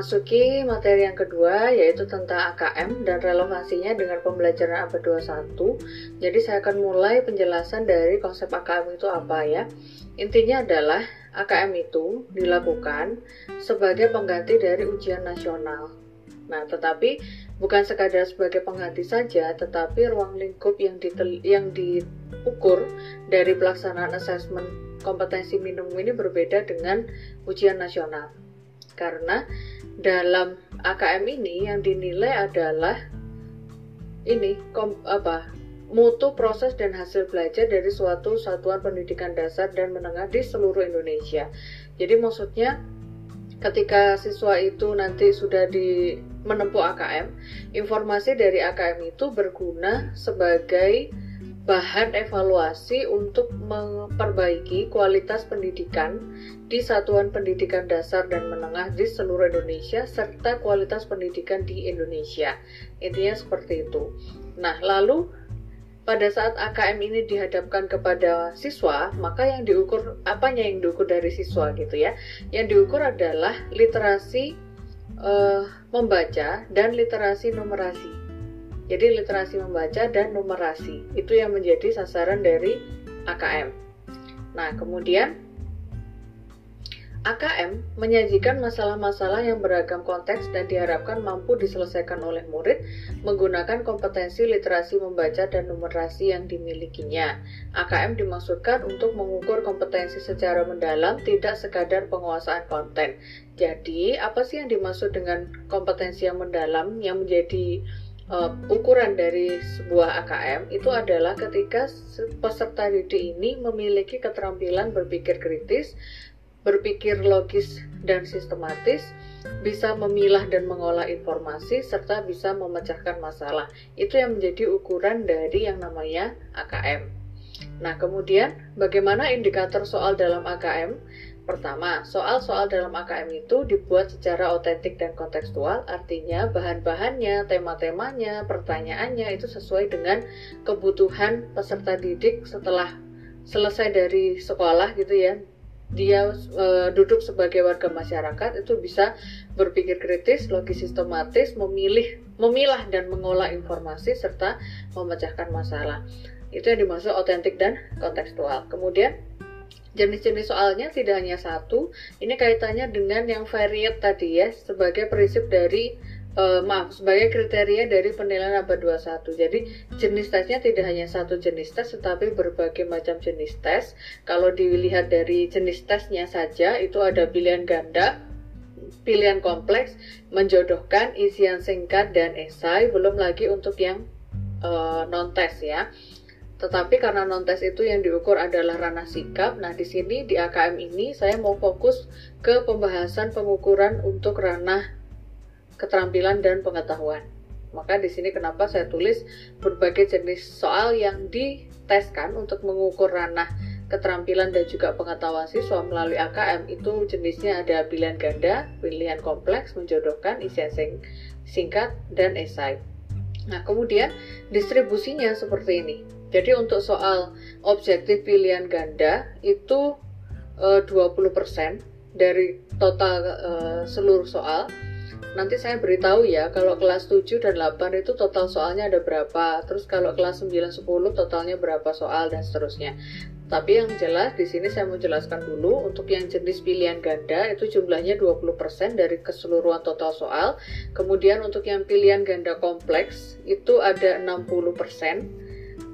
memasuki materi yang kedua yaitu tentang AKM dan relevansinya dengan pembelajaran abad 21. Jadi saya akan mulai penjelasan dari konsep AKM itu apa ya. Intinya adalah AKM itu dilakukan sebagai pengganti dari ujian nasional. Nah, tetapi bukan sekadar sebagai pengganti saja, tetapi ruang lingkup yang, ditel yang diukur dari pelaksanaan asesmen kompetensi minimum ini berbeda dengan ujian nasional karena dalam AKM ini yang dinilai adalah ini kom, apa mutu proses dan hasil belajar dari suatu satuan pendidikan dasar dan menengah di seluruh Indonesia. Jadi maksudnya ketika siswa itu nanti sudah di menempuh AKM, informasi dari AKM itu berguna sebagai bahan evaluasi untuk memperbaiki kualitas pendidikan di satuan pendidikan dasar dan menengah di seluruh Indonesia serta kualitas pendidikan di Indonesia. Intinya seperti itu. Nah, lalu pada saat AKM ini dihadapkan kepada siswa, maka yang diukur apanya yang diukur dari siswa gitu ya. Yang diukur adalah literasi uh, membaca dan literasi numerasi. Jadi literasi membaca dan numerasi itu yang menjadi sasaran dari AKM. Nah, kemudian AKM menyajikan masalah-masalah yang beragam konteks dan diharapkan mampu diselesaikan oleh murid menggunakan kompetensi literasi membaca dan numerasi yang dimilikinya. AKM dimaksudkan untuk mengukur kompetensi secara mendalam, tidak sekadar penguasaan konten. Jadi, apa sih yang dimaksud dengan kompetensi yang mendalam yang menjadi uh, ukuran dari sebuah AKM itu adalah ketika peserta didik ini memiliki keterampilan berpikir kritis, berpikir logis dan sistematis, bisa memilah dan mengolah informasi, serta bisa memecahkan masalah. Itu yang menjadi ukuran dari yang namanya AKM. Nah, kemudian bagaimana indikator soal dalam AKM? Pertama, soal-soal dalam AKM itu dibuat secara otentik dan kontekstual, artinya bahan-bahannya, tema-temanya, pertanyaannya itu sesuai dengan kebutuhan peserta didik setelah selesai dari sekolah gitu ya. Dia e, duduk sebagai warga masyarakat itu bisa berpikir kritis, logis sistematis, memilih, memilah dan mengolah informasi serta memecahkan masalah. Itu yang dimaksud otentik dan kontekstual. Kemudian Jenis-jenis soalnya tidak hanya satu, ini kaitannya dengan yang variat tadi ya, sebagai prinsip dari uh, maaf sebagai kriteria dari penilaian abad 21. Jadi jenis tesnya tidak hanya satu jenis tes tetapi berbagai macam jenis tes. Kalau dilihat dari jenis tesnya saja itu ada pilihan ganda, pilihan kompleks, menjodohkan, isian singkat dan esai, belum lagi untuk yang uh, non tes ya. Tetapi karena non-tes itu yang diukur adalah ranah sikap, nah di sini di AKM ini saya mau fokus ke pembahasan pengukuran untuk ranah keterampilan dan pengetahuan. Maka di sini kenapa saya tulis berbagai jenis soal yang diteskan untuk mengukur ranah keterampilan dan juga pengetahuan siswa melalui AKM itu jenisnya ada pilihan ganda, pilihan kompleks, menjodohkan, isian singkat, dan esai. Nah, kemudian distribusinya seperti ini. Jadi untuk soal objektif pilihan ganda itu eh, uh, 20% dari total uh, seluruh soal. Nanti saya beritahu ya, kalau kelas 7 dan 8 itu total soalnya ada berapa. Terus kalau kelas 9 10 totalnya berapa soal dan seterusnya. Tapi yang jelas di sini saya mau jelaskan dulu untuk yang jenis pilihan ganda itu jumlahnya 20% dari keseluruhan total soal. Kemudian untuk yang pilihan ganda kompleks itu ada 60%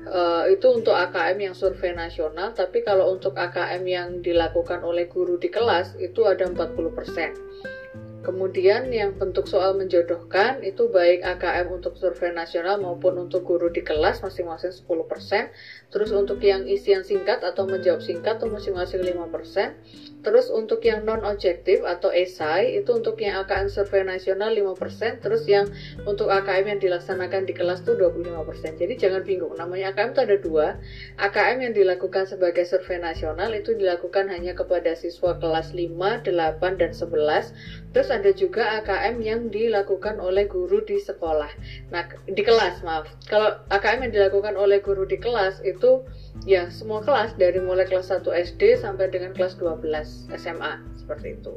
Uh, itu untuk AKM yang survei nasional, tapi kalau untuk AKM yang dilakukan oleh guru di kelas itu ada 40%. Kemudian yang bentuk soal menjodohkan itu baik AKM untuk survei nasional maupun untuk guru di kelas masing-masing 10%. Terus untuk yang isian singkat atau menjawab singkat itu masing-masing 5%. Terus untuk yang non objektif atau esai itu untuk yang AKM survei nasional 5%. Terus yang untuk AKM yang dilaksanakan di kelas itu 25%. Jadi jangan bingung, namanya AKM itu ada dua. AKM yang dilakukan sebagai survei nasional itu dilakukan hanya kepada siswa kelas 5, 8, dan 11. Terus ada juga AKM yang dilakukan oleh guru di sekolah. Nah, di kelas, maaf. Kalau AKM yang dilakukan oleh guru di kelas itu ya semua kelas dari mulai kelas 1 SD sampai dengan kelas 12 SMA seperti itu.